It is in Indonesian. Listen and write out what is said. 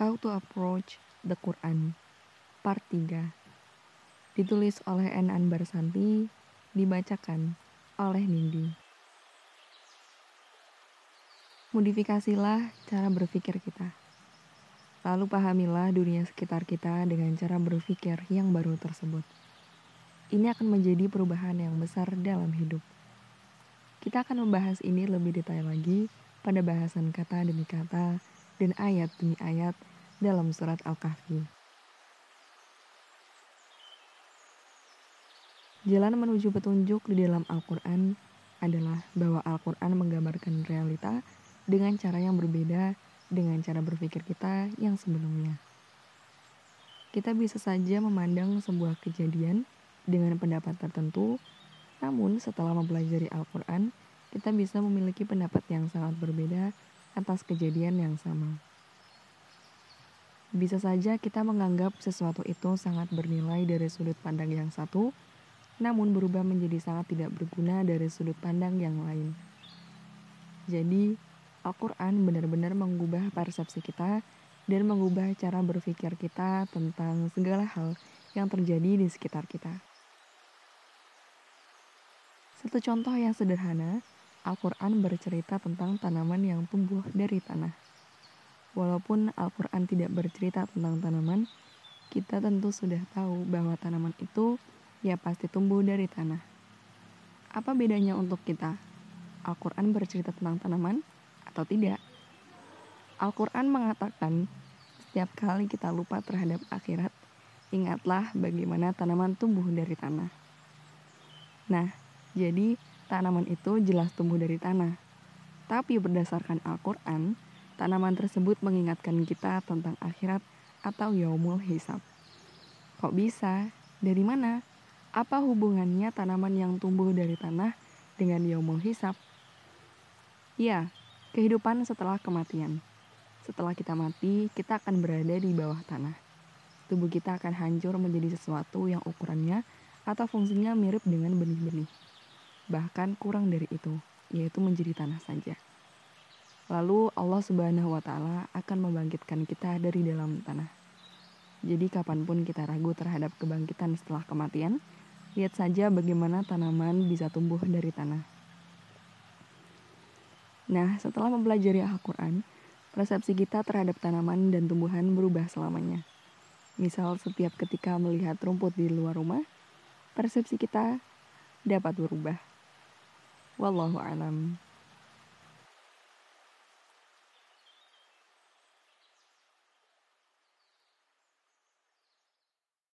How to Approach the Quran Part 3 Ditulis oleh N. Anbar Santi Dibacakan oleh Nindi. Modifikasilah cara berpikir kita. Lalu pahamilah dunia sekitar kita dengan cara berpikir yang baru tersebut. Ini akan menjadi perubahan yang besar dalam hidup. Kita akan membahas ini lebih detail lagi pada bahasan kata demi kata dan ayat demi ayat dalam surat Al-Kahfi. Jalan menuju petunjuk di dalam Al-Quran adalah bahwa Al-Quran menggambarkan realita dengan cara yang berbeda dengan cara berpikir kita yang sebelumnya. Kita bisa saja memandang sebuah kejadian dengan pendapat tertentu, namun setelah mempelajari Al-Quran, kita bisa memiliki pendapat yang sangat berbeda atas kejadian yang sama. Bisa saja kita menganggap sesuatu itu sangat bernilai dari sudut pandang yang satu, namun berubah menjadi sangat tidak berguna dari sudut pandang yang lain. Jadi, Al-Quran benar-benar mengubah persepsi kita dan mengubah cara berpikir kita tentang segala hal yang terjadi di sekitar kita. Satu contoh yang sederhana, Al-Quran bercerita tentang tanaman yang tumbuh dari tanah. Walaupun Al-Quran tidak bercerita tentang tanaman, kita tentu sudah tahu bahwa tanaman itu ya pasti tumbuh dari tanah. Apa bedanya untuk kita? Al-Quran bercerita tentang tanaman atau tidak? Al-Quran mengatakan, setiap kali kita lupa terhadap akhirat, ingatlah bagaimana tanaman tumbuh dari tanah. Nah, jadi tanaman itu jelas tumbuh dari tanah. Tapi berdasarkan Al-Quran, Tanaman tersebut mengingatkan kita tentang akhirat atau yaumul hisab. Kok bisa? Dari mana? Apa hubungannya tanaman yang tumbuh dari tanah dengan yaumul hisab? Ya, kehidupan setelah kematian. Setelah kita mati, kita akan berada di bawah tanah. Tubuh kita akan hancur menjadi sesuatu yang ukurannya atau fungsinya mirip dengan benih-benih. Bahkan kurang dari itu, yaitu menjadi tanah saja. Lalu Allah Subhanahu wa taala akan membangkitkan kita dari dalam tanah. Jadi kapan pun kita ragu terhadap kebangkitan setelah kematian, lihat saja bagaimana tanaman bisa tumbuh dari tanah. Nah, setelah mempelajari Al-Quran, persepsi kita terhadap tanaman dan tumbuhan berubah selamanya. Misal setiap ketika melihat rumput di luar rumah, persepsi kita dapat berubah. والله أعلم